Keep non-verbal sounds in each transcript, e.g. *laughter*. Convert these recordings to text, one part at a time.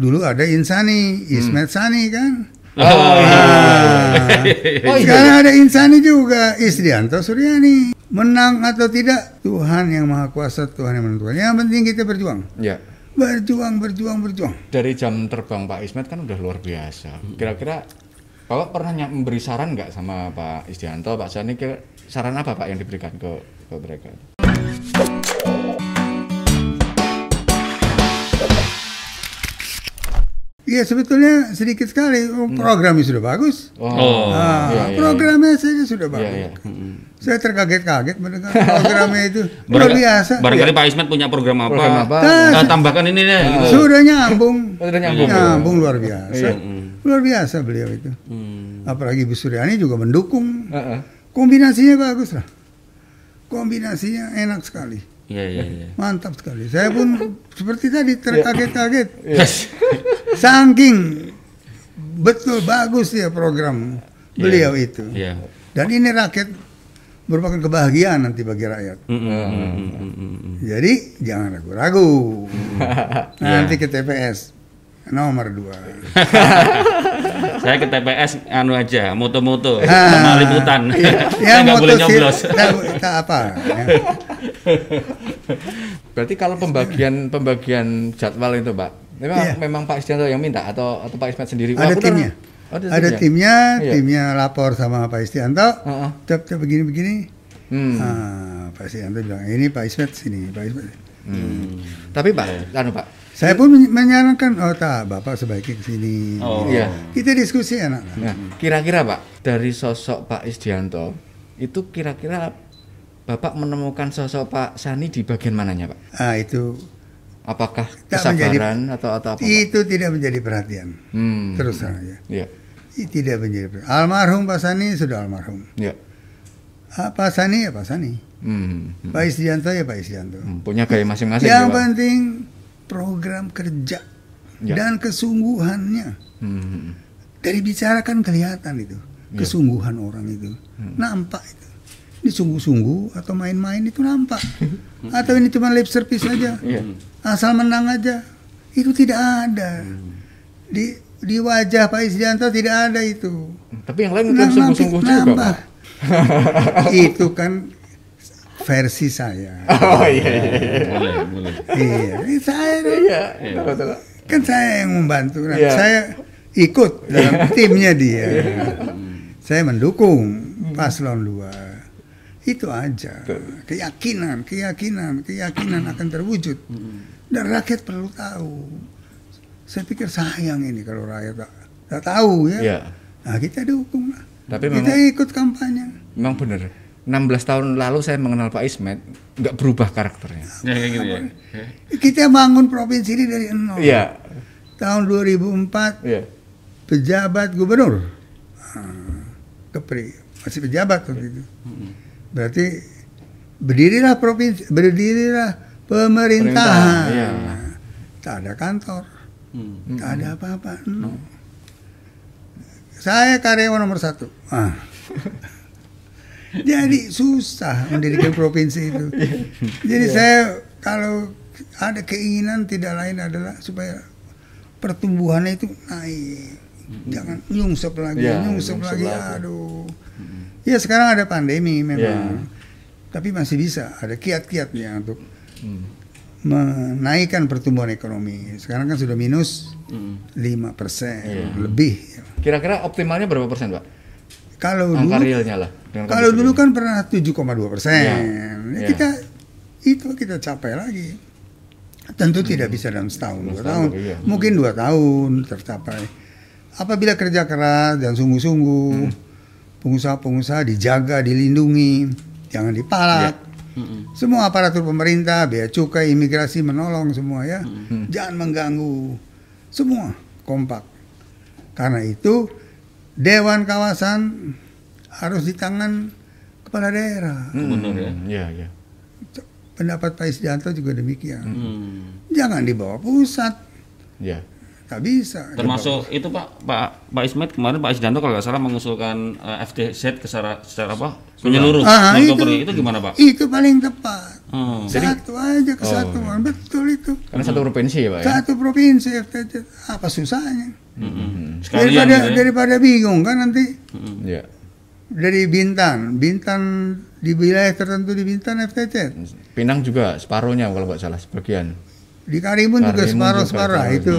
dulu ada Insani, Ismet Sani kan. Oh, iya. Ah. Oh, *laughs* iya. Sekarang ada Insani juga, Isrianto Suryani. Menang atau tidak, Tuhan yang Maha Kuasa, Tuhan yang menentukan. Yang penting kita berjuang. Ya. Berjuang, berjuang, berjuang. Dari jam terbang Pak Ismet kan udah luar biasa. Kira-kira Bapak pernah memberi saran nggak sama Pak Isdianto, Pak Sani, saran apa Pak yang diberikan ke, ke mereka? Iya sebetulnya sedikit sekali Oh, programnya sudah bagus. Oh, Ah, iya, iya, programnya saja sudah iya, bagus. iya. Saya terkaget-kaget mendengar *laughs* programnya itu luar biasa. Barangkali Pak Ismet punya program apa? Program apa? Nah, tambahkan ini deh. gitu. Sudah nyambung, Oh, sudah nyambung. nyambung luar biasa, Iya. luar biasa beliau itu. Apalagi Bu Suryani juga mendukung. Heeh. Kombinasinya bagus lah, kombinasinya enak sekali, Iya, iya, iya. mantap sekali. Saya pun *laughs* seperti tadi terkaget-kaget, Iya. *laughs* saking betul bagus ya program beliau itu. Iya. Dan ini rakyat merupakan kebahagiaan nanti bagi rakyat. Mm, mm, mm, mm, mm, mm, mm. Jadi jangan ragu-ragu. *laughs* Nanti ke TPS nomor dua. *laughs* Saya ke TPS anu aja, moto-moto Ah, sama liputan. iya. *laughs* Saya nggak boleh nyoblos. tak, tak apa. ya. Berarti kalau pembagian pembagian jadwal itu, Pak, memang Iya. memang Pak Isdianto yang minta atau atau Pak Ismet sendiri? Ada Aku timnya. Oh, Ada timnya, Iya. timnya lapor sama Pak Istianto. Heeh. Tep, tep begini-begini. Hmm. Ah, Pak Istianto bilang, ini Pak Ismet sini, Pak Ismet. Hmm. Tapi Pak, anu Pak, Saya pun men- menyarankan, oh tak, Bapak sebaiknya ke sini. Oh. Iya. Kita diskusi enak. Nah, kira-kira Pak, dari sosok Pak Isdianto, itu kira-kira Bapak menemukan sosok Pak Sani di bagian mananya, Pak? Ah, itu Apakah menjadi- kesabaran atau atau apa? Itu tidak menjadi perhatian. Hmm. Terus terang. Iya. Itu tidak menjadi perhatian. Almarhum Pak Sani sudah almarhum. Iya. Ah, Pak Sani ya Pak Sani. Hmm. Hmm. Pak Isdianto ya Pak Isdianto. Hmm, Punya gaya masing-masing Yang ya, penting program kerja Ya. dan kesungguhannya. Hmm. Dari bicara kan kelihatan itu Ya. kesungguhan orang itu nampak itu. Ini sungguh-sungguh atau main-main itu nampak. *laughs* atau ini cuma lip service saja. Iya. Asal menang aja. Itu tidak ada. Di di wajah Pak Isdianto tidak ada itu. Tapi yang lain kan sungguh-sungguh juga, nampak. Pak. *laughs* itu kan versi saya. *laughs* Oh iya iya. iya. Boleh, boleh. iya, ini saya Iya, kan saya yang membantu. Nah. Saya ikut dalam timnya dia. saya mendukung paslon dua. Itu aja. Keyakinan, keyakinan, keyakinan akan terwujud. Dan rakyat perlu tahu. Saya pikir sayang ini kalau rakyat tak, tak tahu ya. Iya. Nah kita dukung lah. Tapi kita memang- ikut kampanye. Memang benar. 16 tahun lalu saya mengenal Pak Ismet, nggak berubah karakternya. Ya, kayak gitu ya. Kita bangun provinsi ini dari nol. Iya. Tahun 2004 Iya. pejabat gubernur. Ah, Kepri masih pejabat waktu itu. Berarti berdirilah provinsi, berdirilah pemerintahan. Iya. Tak ada kantor, Hmm. tak ada apa-apa. no. Saya karyawan nomor satu. Ah. *laughs* Jadi susah mendirikan provinsi itu. Jadi saya kalau ada keinginan tidak lain adalah supaya pertumbuhannya itu naik. Jangan nyungsep lagi, Ya, nyungsep nyungsep lagi. lagi. Aduh. Ya sekarang ada pandemi memang. Ya. Tapi masih bisa, ada kiat-kiatnya untuk Hmm. menaikkan pertumbuhan ekonomi. Sekarang kan sudah minus Hmm. 5 persen Iya. lebih. Kira-kira optimalnya berapa persen, Pak? Kalau Angka dulu realnya lah. Kalau dulu kan pernah 7,2 persen. Ya, Ya, ya. Kita itu kita capai lagi. Tentu tidak bisa dalam setahun, dua Setahun, tahun, iya. mungkin dua tahun tercapai. Apabila kerja keras dan sungguh-sungguh, Hmm. Pengusaha-pengusaha dijaga, dilindungi, jangan dipalak. Mm-mm. Semua aparatur pemerintah, bea cukai, imigrasi menolong semua ya. Hmm. Jangan mengganggu. Semua kompak. Karena itu dewan kawasan harus di tangan kepala daerah. Gubernur ya. Hmm, Iya, iya. Pendapat Pak Isdianto juga demikian. Hmm. Jangan di bawah pusat. Iya. Tak bisa. Termasuk itu Pak Pak Pak Ismet kemarin Pak Isdanto kalau nggak salah mengusulkan eh, FTZ ke secara, secara apa menyeluruh Ah, non itu. Itu gimana Pak? Itu paling tepat. Hmm. Satu aja kesatuan, betul itu. Karena satu provinsi ya Pak ya. Satu provinsi FTZ, apa susahnya? Mm-mm. Sekalian Daripada gitu ya. daripada bingung kan nanti Iya. dari Bintan, Bintan di wilayah tertentu di Bintan FTZ, Pinang juga separuhnya kalau nggak salah sebagian. di Karimun juga Karimun separuh-separuh juga itu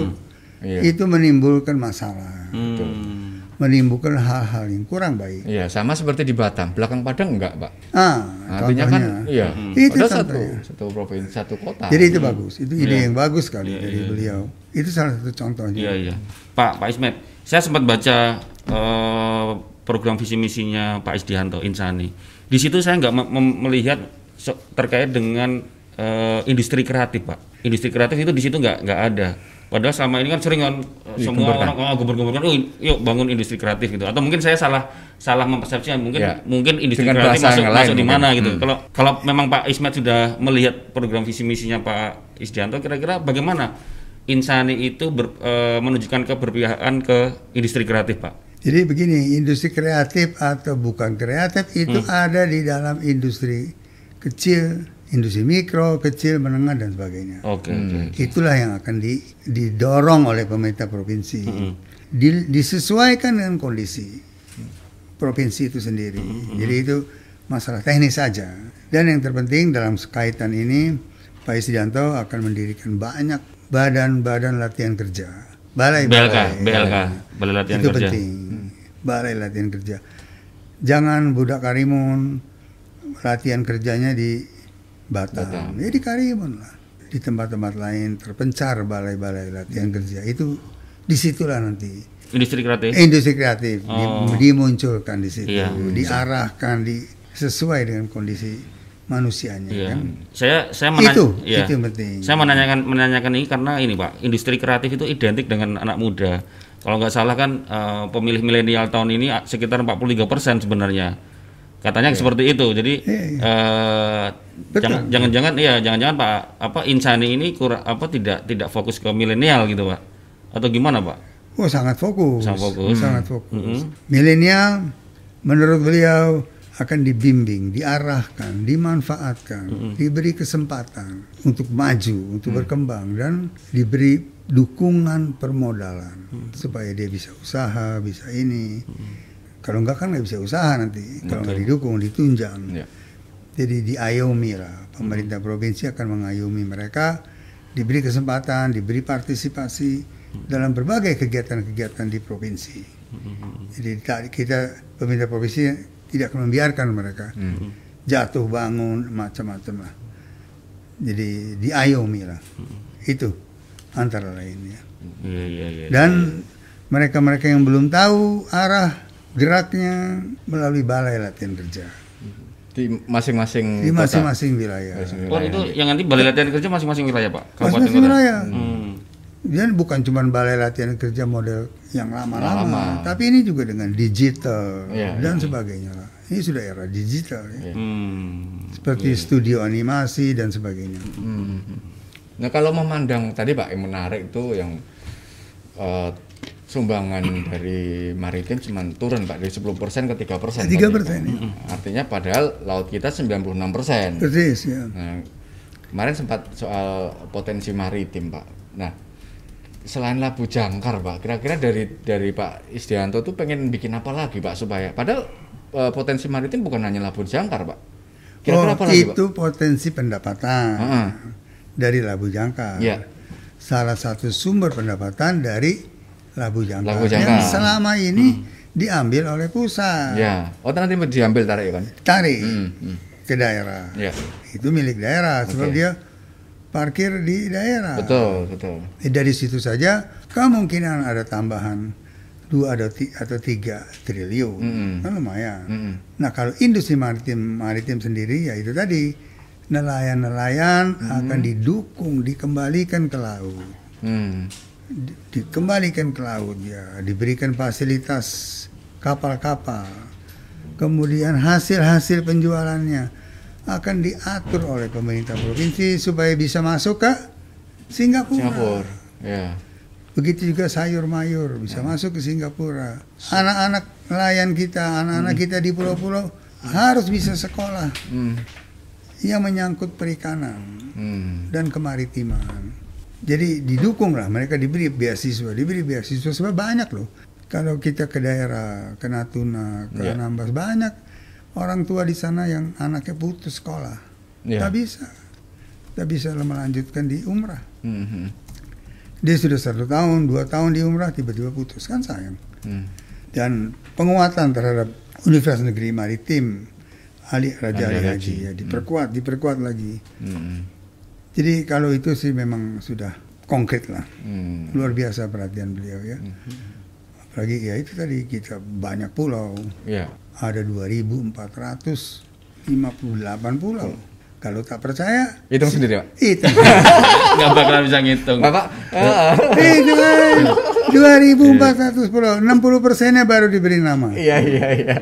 Iya. itu menimbulkan masalah, Hmm. menimbulkan hal-hal yang kurang baik. Iya, sama seperti di Batam. Belakang Padang enggak, Pak. Ah, Artinya kan iya. Itu Padahal satu satu provinsi, satu kota. Jadi itu bagus, itu ide Iya. yang bagus sekali Iya, dari iya. beliau. Itu salah satu contohnya. Iya iya. Pak Pak Ismet, saya sempat baca eh, program visi misinya Pak Isdianto Insani. Di situ saya nggak melihat terkait dengan eh, industri kreatif Pak. Industri kreatif itu di situ nggak nggak ada. Padahal selama ini kan sering kan eh, semua orang oh, gubernur-gubernur, oh, yuk bangun industri kreatif gitu. Atau mungkin saya salah salah mempersepsikan mungkin Ya. mungkin industri Dengan kreatif bahasa masuk, masuk di mana gitu. Hmm. Kalau kalau memang Pak Ismet sudah melihat program visi misinya Pak Isdianto, kira-kira bagaimana Insani itu ber- eh, menunjukkan keberpihakan ke industri kreatif, Pak? Jadi begini, industri kreatif atau bukan kreatif itu Hmm. ada di dalam industri kecil, industri mikro, kecil, menengah dan sebagainya. Oke, Hmm. oke. Itulah yang akan di- didorong oleh pemerintah provinsi. Mm-mm. Di- disesuaikan dengan kondisi provinsi itu sendiri. Jadi itu masalah teknis saja. Dan yang terpenting dalam kaitan ini Pak Isdianto akan mendirikan banyak badan-badan latihan kerja. Balai BLK, BLK, Balai Latihan itu Kerja. penting. Balai latihan kerja. Jangan budak Karimun latihan kerjanya di Batam. Batam. Ya di Karimun lah. Di tempat-tempat lain terpencar balai-balai latihan kerja. Itu di situlah nanti Industri kreatif. industri kreatif di- Oh. dimunculkan di situ, Iya. diarahkan di sesuai dengan kondisi manusianya Iya. kan. Saya saya mena- Itu, iya. itu penting. Saya menanyakan menanyakan ini karena ini Pak, industri kreatif itu identik dengan anak muda. Kalau nggak salah kan eh, pemilih milenial tahun ini sekitar 43% sebenarnya. Katanya seperti itu. Jadi iya. eh, Betul. jangan jangan-jangan iya jangan-jangan Pak apa Insani ini kurang apa tidak tidak fokus ke milenial gitu Pak. Atau gimana Pak? Oh sangat fokus, Sangat fokus. sangat fokus. Mm-mm. Milenial, menurut beliau akan dibimbing, diarahkan, dimanfaatkan, diberi kesempatan untuk maju, untuk berkembang dan diberi dukungan permodalan supaya dia bisa usaha, bisa ini. Kalau enggak kan nggak bisa usaha nanti. Kalau nggak didukung, ditunjang. Iya. Jadi diayomi lah, pemerintah provinsi akan mengayomi mereka, diberi kesempatan, diberi partisipasi dalam berbagai kegiatan-kegiatan di provinsi. Jadi tak- kita pemerintah provinsi tidak akan membiarkan mereka jatuh bangun macam-macam lah. Jadi diayomi lah. Itu antara lainnya. Iya. Dan mereka-mereka yang belum tahu arah geraknya melalui balai latihan kerja Di masing-masing di masing-masing wilayah. Masing- Oh itu yang nanti balai latihan kerja masing-masing wilayah Pak. Kabupaten Masing-masing wilayah. Hmm. Dan bukan cuma balai latihan kerja model yang lama-lama, Lama. tapi ini juga dengan digital Iya, dan sebagainya lah. Ini sudah era digital ya. Hmm. Seperti studio animasi dan sebagainya. Hmm. Nah kalau memandang tadi Pak yang menarik itu yang eh, sumbangan dari maritim cuma turun Pak dari 10% ke 3%. 3%, tadi. ya. Artinya padahal laut kita 96%. Persis ya. Nah, kemarin sempat soal potensi maritim Pak. Nah, selain Labu Jangkar Pak, kira-kira dari dari Pak Isdianto tuh pengen bikin apa lagi Pak supaya padahal eh, potensi maritim bukan hanya Labu Jangkar Pak. Kira-kira oh, apa lagi Pak? itu potensi pendapatan Heeh. dari Labu Jangkar. Iya. Salah satu sumber pendapatan dari Labu Jangkar, Labu yang Jangkar. selama ini diambil oleh pusat. Ya, oh nanti diambil tarik kan? Tarik Hmm, hmm. ke daerah. Ya, Itu milik daerah sebab Oke. dia parkir di daerah. betul, betul. Eh, Dari situ saja kemungkinan ada tambahan dua atau ti- atau tiga triliun, Mm-mm. kan lumayan. Mm-mm. Nah kalau industri maritim maritim sendiri ya itu tadi nelayan-nelayan akan didukung dikembalikan ke laut, Hmm. Di- dikembalikan ke laut ya, diberikan fasilitas kapal-kapal, kemudian hasil-hasil penjualannya akan diatur oleh pemerintah provinsi supaya bisa masuk ke Singapura. Singapura. Ya. Begitu juga sayur mayur bisa masuk ke Singapura. Anak-anak nelayan kita, anak-anak kita di pulau-pulau harus bisa sekolah Hmm. yang menyangkut perikanan Hmm. dan kemaritiman. Jadi didukung lah mereka diberi beasiswa, diberi beasiswa sebab banyak loh. Kalau kita ke daerah, ke Natuna, ke Ya. Anambas banyak orang tua di sana yang anaknya putus sekolah, Ya. tak bisa, tak bisa melanjutkan di umrah. Hmm, hmm. Dia sudah satu tahun, dua tahun di umrah tiba-tiba putus kan sayang. Hmm. Dan penguatan terhadap Universitas Negeri Maritim Ali Raja Haji. Haji ya diperkuat, diperkuat lagi. Hmm. Jadi kalau itu sih memang sudah konkret lah. Hmm. Luar biasa perhatian beliau ya. Apalagi ya itu tadi kita banyak pulau. Ya. Ada 2458 pulau. Kalau tak percaya, Hitung sendiri, Pak. itu. *laughs* nggak bakalan bisa ngitung. Bapak, eh, itu *laughs* kan 2400 pulau, 60 persennya baru diberi nama. iya iya iya.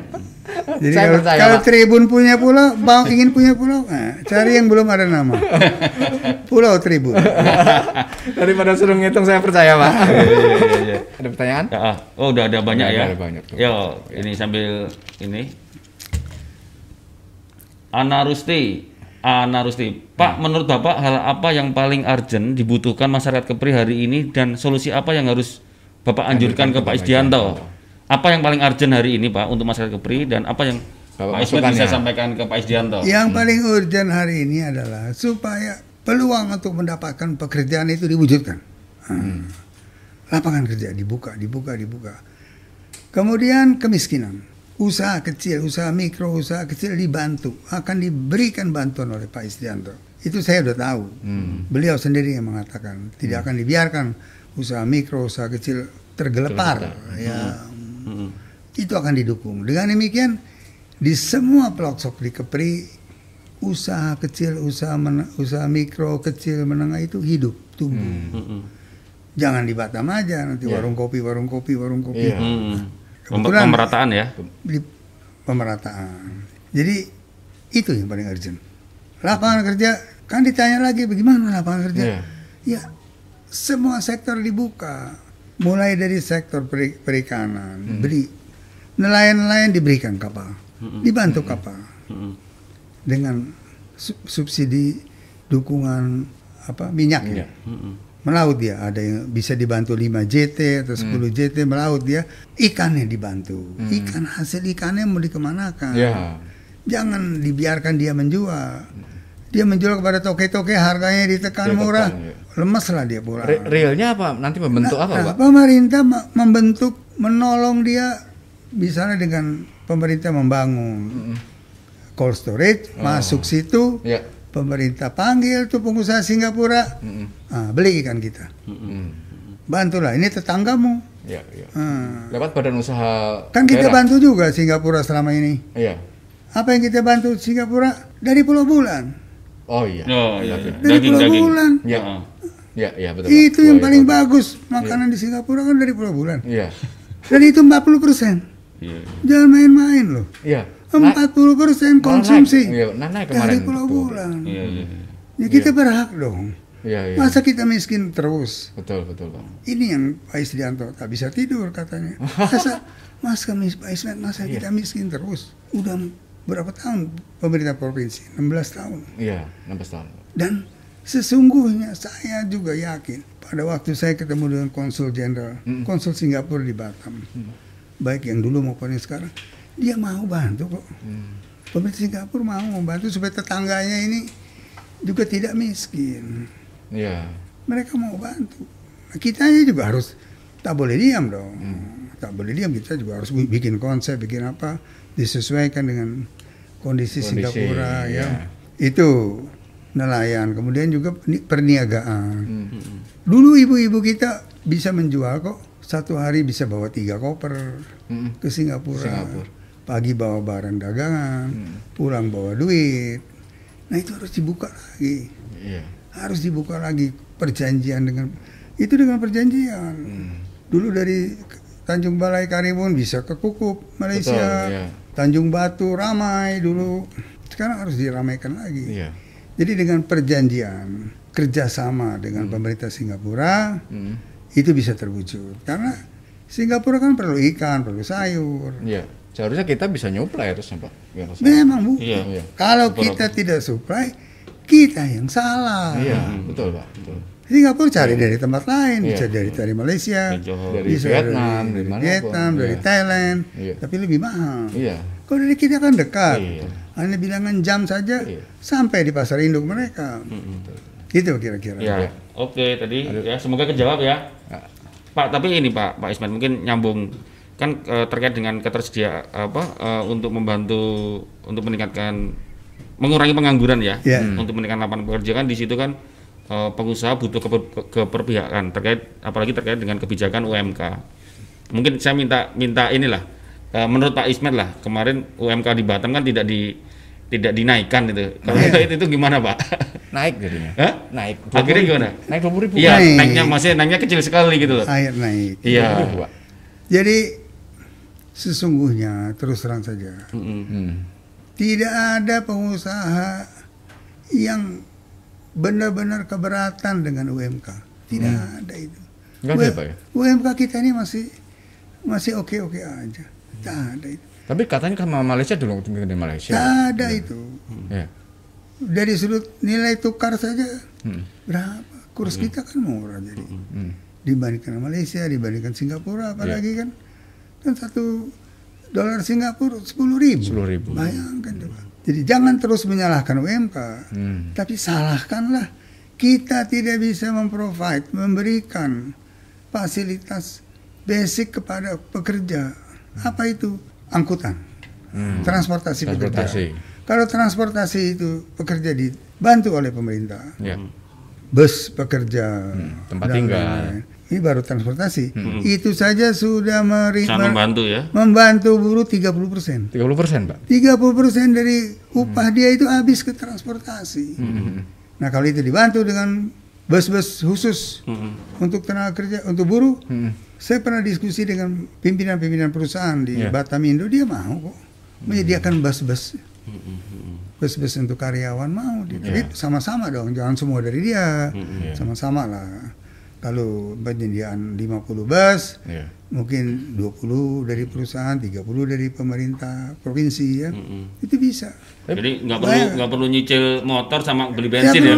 Jadi Saya kalau, percaya, kalau Pak. Tribun punya pulau, bang ingin punya pulau, nah, cari yang belum ada nama. Pulau Tribun. *laughs* Daripada suruh ngitung saya percaya, Pak. Iya, iya, iya. Ada pertanyaan? Ya, ah. oh udah ada banyak Udah ya. ada banyak tuh. Yo, ini sambil ini. Ana Rusti, Ana Rusti. Pak, menurut Bapak hal apa yang paling urgent dibutuhkan masyarakat Kepri hari ini dan solusi apa yang harus Bapak anjurkan ke Pak Isdianto? Apa yang paling urgent hari ini, Pak, untuk masyarakat Kepri dan apa yang Bapak Pak Ismet bisa sampaikan ke Pak Isdianto? Yang paling urgent hari ini adalah supaya peluang untuk mendapatkan pekerjaan itu diwujudkan. Hmm. Lapangan kerja dibuka, dibuka, dibuka. Kemudian kemiskinan. Usaha kecil, usaha mikro, usaha kecil dibantu. Akan diberikan bantuan oleh Pak Istianto. Itu saya udah tahu. Hmm. Beliau sendiri yang mengatakan tidak akan dibiarkan usaha mikro, usaha kecil tergelepar. Ya, Mm-mm. itu akan didukung. Dengan demikian di semua pelosok di Kepri usaha kecil, usaha usaha mikro, kecil, menengah itu hidup, tumbuh. Mm-mm. Jangan di Batam aja nanti Iya. warung kopi, warung kopi, warung kopi. Iya. Mm. Pem- Kebetulan- Pemerataan ya. Di pemerataan. Jadi itu yang paling urgent. Lapangan kerja kan ditanya lagi bagaimana lapangan kerja? Iya. Ya semua sektor dibuka. Mulai dari sektor peri- perikanan, Hmm. beli nelayan-nelayan diberikan kapal, dibantu kapal. Mm-mm. dengan su- subsidi dukungan apa minyak ya. Melaut dia ada yang bisa dibantu 5 JT atau 10 JT melaut dia ikannya dibantu. Ikan hasil ikannya mau dikemanakan? Ya. jangan dibiarkan dia menjual dia menjual kepada toke-toke harganya ditekan Ditekan, murah ya. lemes lah dia pulang Re- realnya apa? Nanti membentuk apa, Nah, Pak? pemerintah me- membentuk menolong dia misalnya dengan pemerintah membangun cold storage masuk situ Ya. pemerintah panggil tuh pengusaha Singapura Mm-mm. ah, beli ikan kita Mm. bantulah ini tetanggamu Ya, ya. Ah. Lewat badan usaha kan kita daerah. bantu juga Singapura selama ini Iya. apa yang kita bantu Singapura dari Pulau Bulan Oh iya. Oh iya. Iya. dari Daging Pulau daging. Bulan Ya. Heeh. Ya, ya betul. Itu yang paling itu. bagus makanan di Singapura kan dari Pulau Bulan Iya. dan itu 40 persen Iya. jangan main-main loh Iya. 40 persen konsumsi naik. Iya, nah, naik kemarin. dari Pulau Betul. Bulan Iya, iya. ya kita berhak dong Iya, iya. masa kita miskin terus Betul, betul, Pak. ini yang Pak Isdianto tak bisa tidur katanya *laughs* masa mas kami Pak Ismet masa Iya. kita miskin terus udah berapa tahun pemerintah provinsi 16 tahun Iya, 16 tahun. dan sesungguhnya saya juga yakin pada waktu saya ketemu dengan konsul jenderal Mm. konsul Singapura di Batam baik yang dulu maupun yang sekarang dia mau bantu kok Hmm. pemerintah Singapura mau membantu supaya tetangganya ini juga tidak miskin Iya. mereka mau bantu. Nah, kita juga harus tak boleh diam dong. Tak boleh diam kita juga harus bi- bikin konsep, bikin apa disesuaikan dengan kondisi, Kondisi, Singapura ya. ya. Itu nelayan, kemudian juga ni- perniagaan. Hmm. Dulu ibu-ibu kita bisa menjual kok satu hari bisa bawa tiga koper Hmm. ke Singapura. Singapura. Pagi bawa barang dagangan, pulang bawa duit. Nah itu harus dibuka lagi Iya. harus dibuka lagi perjanjian dengan itu dengan perjanjian. Hmm. Dulu dari Tanjung Balai Karimun bisa ke Kukup Malaysia, Betul, iya. Tanjung Batu ramai dulu. Sekarang harus diramaikan lagi. Iya. Jadi dengan perjanjian kerjasama dengan pemerintah Singapura Hmm. itu bisa terwujud. Karena Singapura kan perlu ikan, perlu sayur. Iya. Seharusnya kita bisa nyuplai harusnya Pak. Memang bu. Iya. Iya. Kalau Betul. kita tidak supply, kita yang salah. Iya, betul Pak. Betul. Singapura cari dari tempat lain, Iya. bisa dari dari Malaysia, Dari bisa Vietnam, dari, dari. Vietnam, dari Iya. Thailand, Iya. tapi lebih mahal. Iya. Kalau dari kita kan dekat, Iya. hanya bilangan jam saja Iya. sampai di pasar induk mereka. Gitu kira-kira. Ya, oke tadi ya semoga kejawab ya. Ya. Pak, tapi ini Pak, Pak Ismail mungkin nyambung kan eh, terkait dengan ketersediaan apa eh, untuk membantu untuk meningkatkan mengurangi pengangguran ya, Ya. untuk meningkatkan lapangan pekerjaan di situ kan pengusaha butuh keper- ke- keperpihakan terkait apalagi terkait dengan kebijakan UMK. Mungkin saya minta minta inilah eh, menurut Pak Ismail lah kemarin UMK di Batam kan tidak di tidak dinaikkan itu. Kalau Iya. itu, itu gimana Pak? Naik jadinya. Hah? Naik. Akhirnya gimana? Naik 20 ribu. Iya, Naik. naiknya masih naiknya kecil sekali gitu loh. Air naik. Iya. Jadi sesungguhnya terus terang saja Mm-mm. Hmm. tidak ada pengusaha yang benar-benar keberatan dengan UMK. Tidak ada itu. Nggak ada, Pak, ya? UMK kita ini masih masih oke-oke aja. Tidak ada itu. Tapi katanya sama Malaysia dulu waktu di Malaysia. Tidak ada itu. Iya. Dari sudut nilai tukar saja Hmm. berapa? Kurs kita kan murah jadi. Hmm. Dibandingkan Malaysia, dibandingkan Singapura, apalagi Iya. kan kan satu dolar Singapura sepuluh ribu. 10.000. Bayangkan coba. Jadi jangan terus menyalahkan UMK, Hmm. tapi salahkanlah kita tidak bisa memprovide, memberikan fasilitas basic kepada pekerja. Apa itu? Angkutan, Hmm. transportasi, Transportasi. pekerja. Kalau transportasi itu pekerja dibantu oleh pemerintah, Ya. bus pekerja, Hmm, tempat tinggal. lain-lain. Ini baru transportasi. Itu saja sudah meri- membantu ya. membantu buruh 30 persen. 30 persen, Pak. 30 persen dari upah dia itu habis ke transportasi. Hmm. Nah kalau itu dibantu dengan bus-bus khusus Mm-mm. untuk tenaga kerja, untuk buruh, Hmm. saya pernah diskusi dengan pimpinan-pimpinan perusahaan di Iya. Batam Indo, dia mau kok menyediakan bus-bus. Bus-bus untuk karyawan mau, dia. tapi sama-sama dong, jangan semua dari dia, Iya. sama-sama lah. Kalau penyediaan 50 bus, Iya. mungkin 20 dari perusahaan, 30 dari pemerintah provinsi ya, Mm-mm. itu bisa. Jadi nggak perlu Bayang. nggak perlu nyicil motor sama beli bensin ya.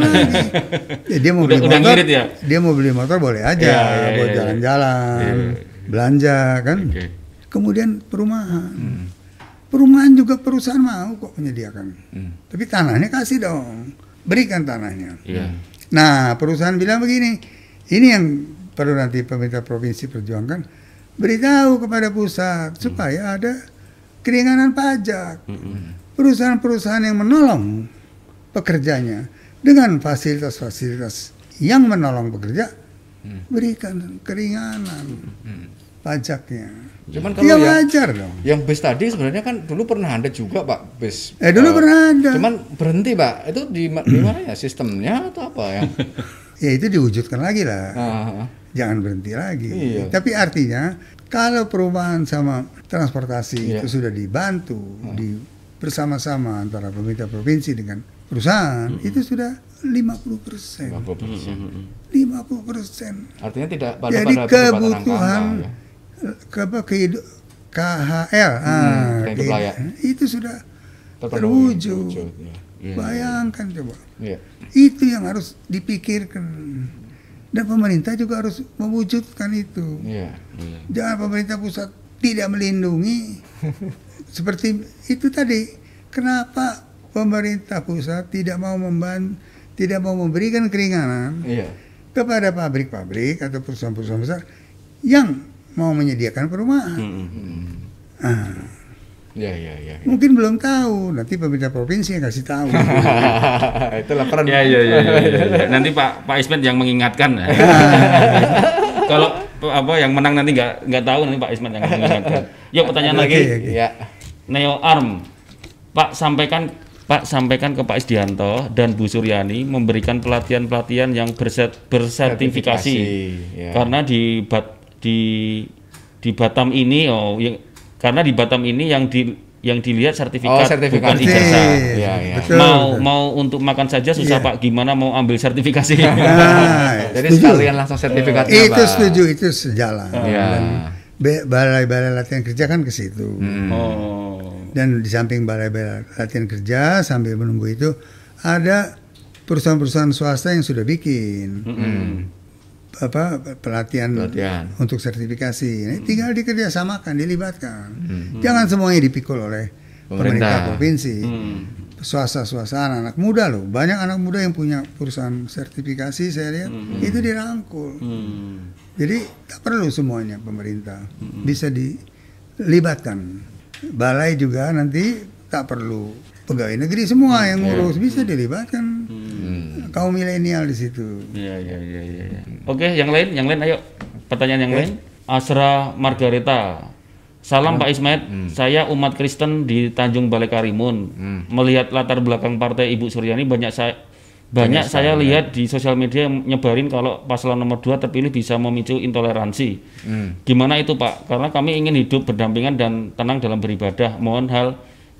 *laughs* Ya, dia mau Udah- beli udah motor, ngirit ya? dia mau beli motor boleh aja, Iya, iya, buat iya, jalan-jalan, Iya. belanja kan. Oke. Kemudian perumahan, perumahan juga perusahaan mau kok menyediakan. Hmm. Tapi tanahnya kasih dong, berikan tanahnya. Iya. Nah, perusahaan bilang begini, ini yang perlu nanti pemerintah provinsi perjuangkan, beritahu kepada pusat supaya ada keringanan pajak. Perusahaan-perusahaan yang menolong pekerjanya dengan fasilitas-fasilitas yang menolong pekerja, berikan keringanan pajaknya. Cuman Ya kalau yang wajar dong. yang bus tadi sebenarnya kan dulu pernah ada juga, Pak, bus. Eh, dulu pernah ada. Cuman berhenti, Pak. Itu di, di mana ya sistemnya atau apa ya? *laughs* Ya itu diwujudkan lagi lah. Ah, jangan berhenti lagi. Iya. Tapi artinya kalau perubahan sama transportasi Iya. itu sudah dibantu di bersama-sama antara pemerintah provinsi dengan perusahaan itu sudah 50 persen. 50 persen. 50 persen. Artinya tidak pada Jadi pada kebutuhan ya. ke apa, kehidu- KHL ah, Hmm, layak. itu sudah terwujud. terwujud, ya. Iya. Bayangkan coba. Iya. Itu yang harus dipikirkan. Dan pemerintah juga harus mewujudkan itu. Iya. Iya. Jangan pemerintah pusat tidak melindungi *laughs* seperti itu tadi. Kenapa pemerintah pusat tidak mau memban tidak mau memberikan keringanan Iya. kepada pabrik-pabrik atau perusahaan-perusahaan besar yang mau menyediakan perumahan? Mm-mm. Ah, Iya, iya, iya. iya. mungkin belum tahu, nanti pemerintah provinsi yang kasih tahu. *laughs* Itulah peran. Ya, ya, ya, ya, ya, ya. Nanti Pak Pak Ismet yang mengingatkan. *laughs* Kalau apa yang menang nanti nggak nggak tahu nanti Pak Ismet yang mengingatkan. Yuk pertanyaan lagi. Iya. Neo Arm. Pak sampaikan Pak sampaikan ke Pak Isdianto dan Bu Suryani memberikan pelatihan-pelatihan yang berset, bersertifikasi. Sertifikasi, ya. Karena di bat, di di Batam ini oh yang- karena di Batam ini yang di yang dilihat Oh, sertifikat, sertifikat. bukan ijazah. Iya, iya. Betul, mau betul. mau untuk makan saja susah Iya. Pak, gimana mau ambil sertifikasi? Nah, *laughs* Jadi setuju. sekalian langsung sertifikatnya, itu Pak. setuju itu sejalan. Iya. Dan be- balai-balai latihan kerja kan ke situ. Hmm. oh. Dan di samping balai-balai latihan kerja sambil menunggu itu ada perusahaan-perusahaan swasta yang sudah bikin Hmm. Apa pelatihan, Pelatihan. untuk sertifikasi. Ini tinggal dikerjasamakan, dilibatkan. Hmm. Jangan semuanya dipikul oleh Pemerintah. pemerintah provinsi. Hmm. Swasta-swasta anak-anak muda loh, banyak anak muda yang punya perusahaan sertifikasi saya lihat itu dirangkul. Hmm. Jadi tak perlu semuanya pemerintah bisa dilibatkan. Balai juga nanti tak perlu pegawai negeri semua yang ngurus bisa dilibatkan kaum milenial di situ. Iya iya iya iya. iya. Oke, yang lain, yang lain ayo. Pertanyaan yang lain. Asra Margareta. Salam Pak Ismet, saya umat Kristen di Tanjung Balai Karimun. Melihat latar belakang partai Ibu Suryani banyak saya banyak saya lihat di sosial media nyebarin kalau paslon nomor 2 terpilih bisa memicu intoleransi. Hmm. Gimana itu Pak? Karena kami ingin hidup berdampingan dan tenang dalam beribadah. Mohon hal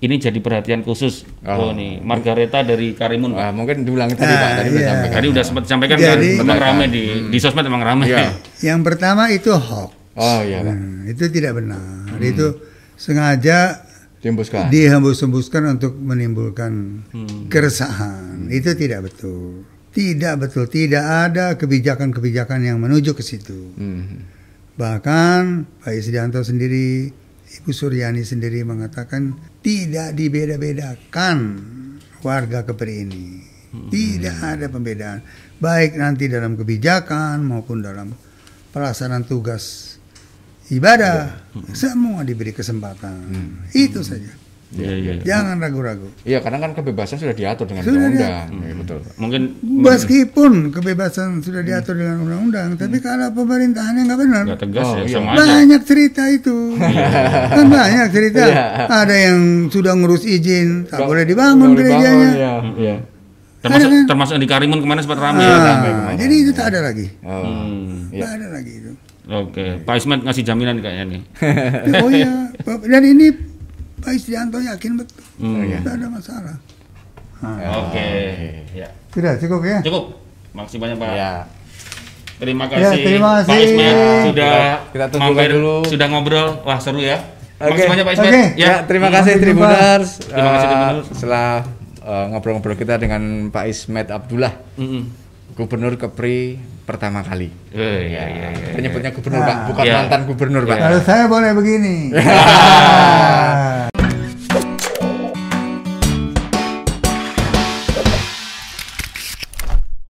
ini jadi perhatian khusus. Oh, Oh. nih, Margareta dari Karimun. Pak. Wah, mungkin diulangi tadi Ah, Pak, tadi udah iya. sampaikan. Tadi udah sempat disampaikan Jadi- kan, memang Betul, rame kan? di di sosmed memang rame. Iya. Yang pertama itu hoax. Oh iya, Pak. Nah, itu tidak benar. Itu sengaja Dihembuskan. dihembus-hembuskan untuk menimbulkan keresahan. Itu tidak betul. Tidak betul. Tidak ada kebijakan-kebijakan yang menuju ke situ. Hmm. Bahkan Pak Isdianto sendiri, Ibu Suryani sendiri mengatakan tidak dibeda-bedakan warga Kepri ini. Tidak ada pembedaan. Baik nanti dalam kebijakan maupun dalam pelaksanaan tugas ibadah, semua diberi kesempatan. Itu saja. Iya, iya. Jangan ragu-ragu. Iya, karena kan kebebasan sudah diatur dengan undang-undang. Iya, betul. Mungkin Meskipun kebebasan sudah diatur dengan undang-undang, tapi kalau pemerintahannya nggak benar, nggak tegas Oh, ya, iya. sama aja. banyak cerita itu. *laughs* kan banyak cerita. Iya. Ada yang sudah ngurus izin, tak Nggak- boleh dibangun gerejanya. Iya, iya. Termasuk Ada kan? termasuk yang di Karimun kemarin sempat rame Ah, ya. ramai kemarin. jadi itu tak ada lagi. Oh. Hmm. Iya. Tak ada lagi itu. Oke, Pak Ismet ngasih jaminan kayaknya nih. *laughs* oh iya, *laughs* dan ini Pak Isdianto yakin betul. Hmm. iya. Tidak ada masalah. Oke, ya. Sudah cukup ya? Cukup. Makasih banyak Pak. Iya. Terima Ya, kasih. terima Pak kasih. Ismet sudah Kita- kita tunggu mampir, dulu. sudah ngobrol. Wah, seru ya. Oke. Makasih banyak Pak Ismet. Oke. Ya, terima kasih. Tribuners. Terima kasih, Eh, Tribuners. Setelah eh, ngobrol-ngobrol kita dengan Pak Ismet Abdullah, Mm-mm. Gubernur Kepri pertama kali. Eh, iya, iya, iya. Penyebutnya gubernur Nah. Pak, bukan Iya. mantan gubernur Pak. Kalau saya boleh begini. *laughs* Ah. *laughs*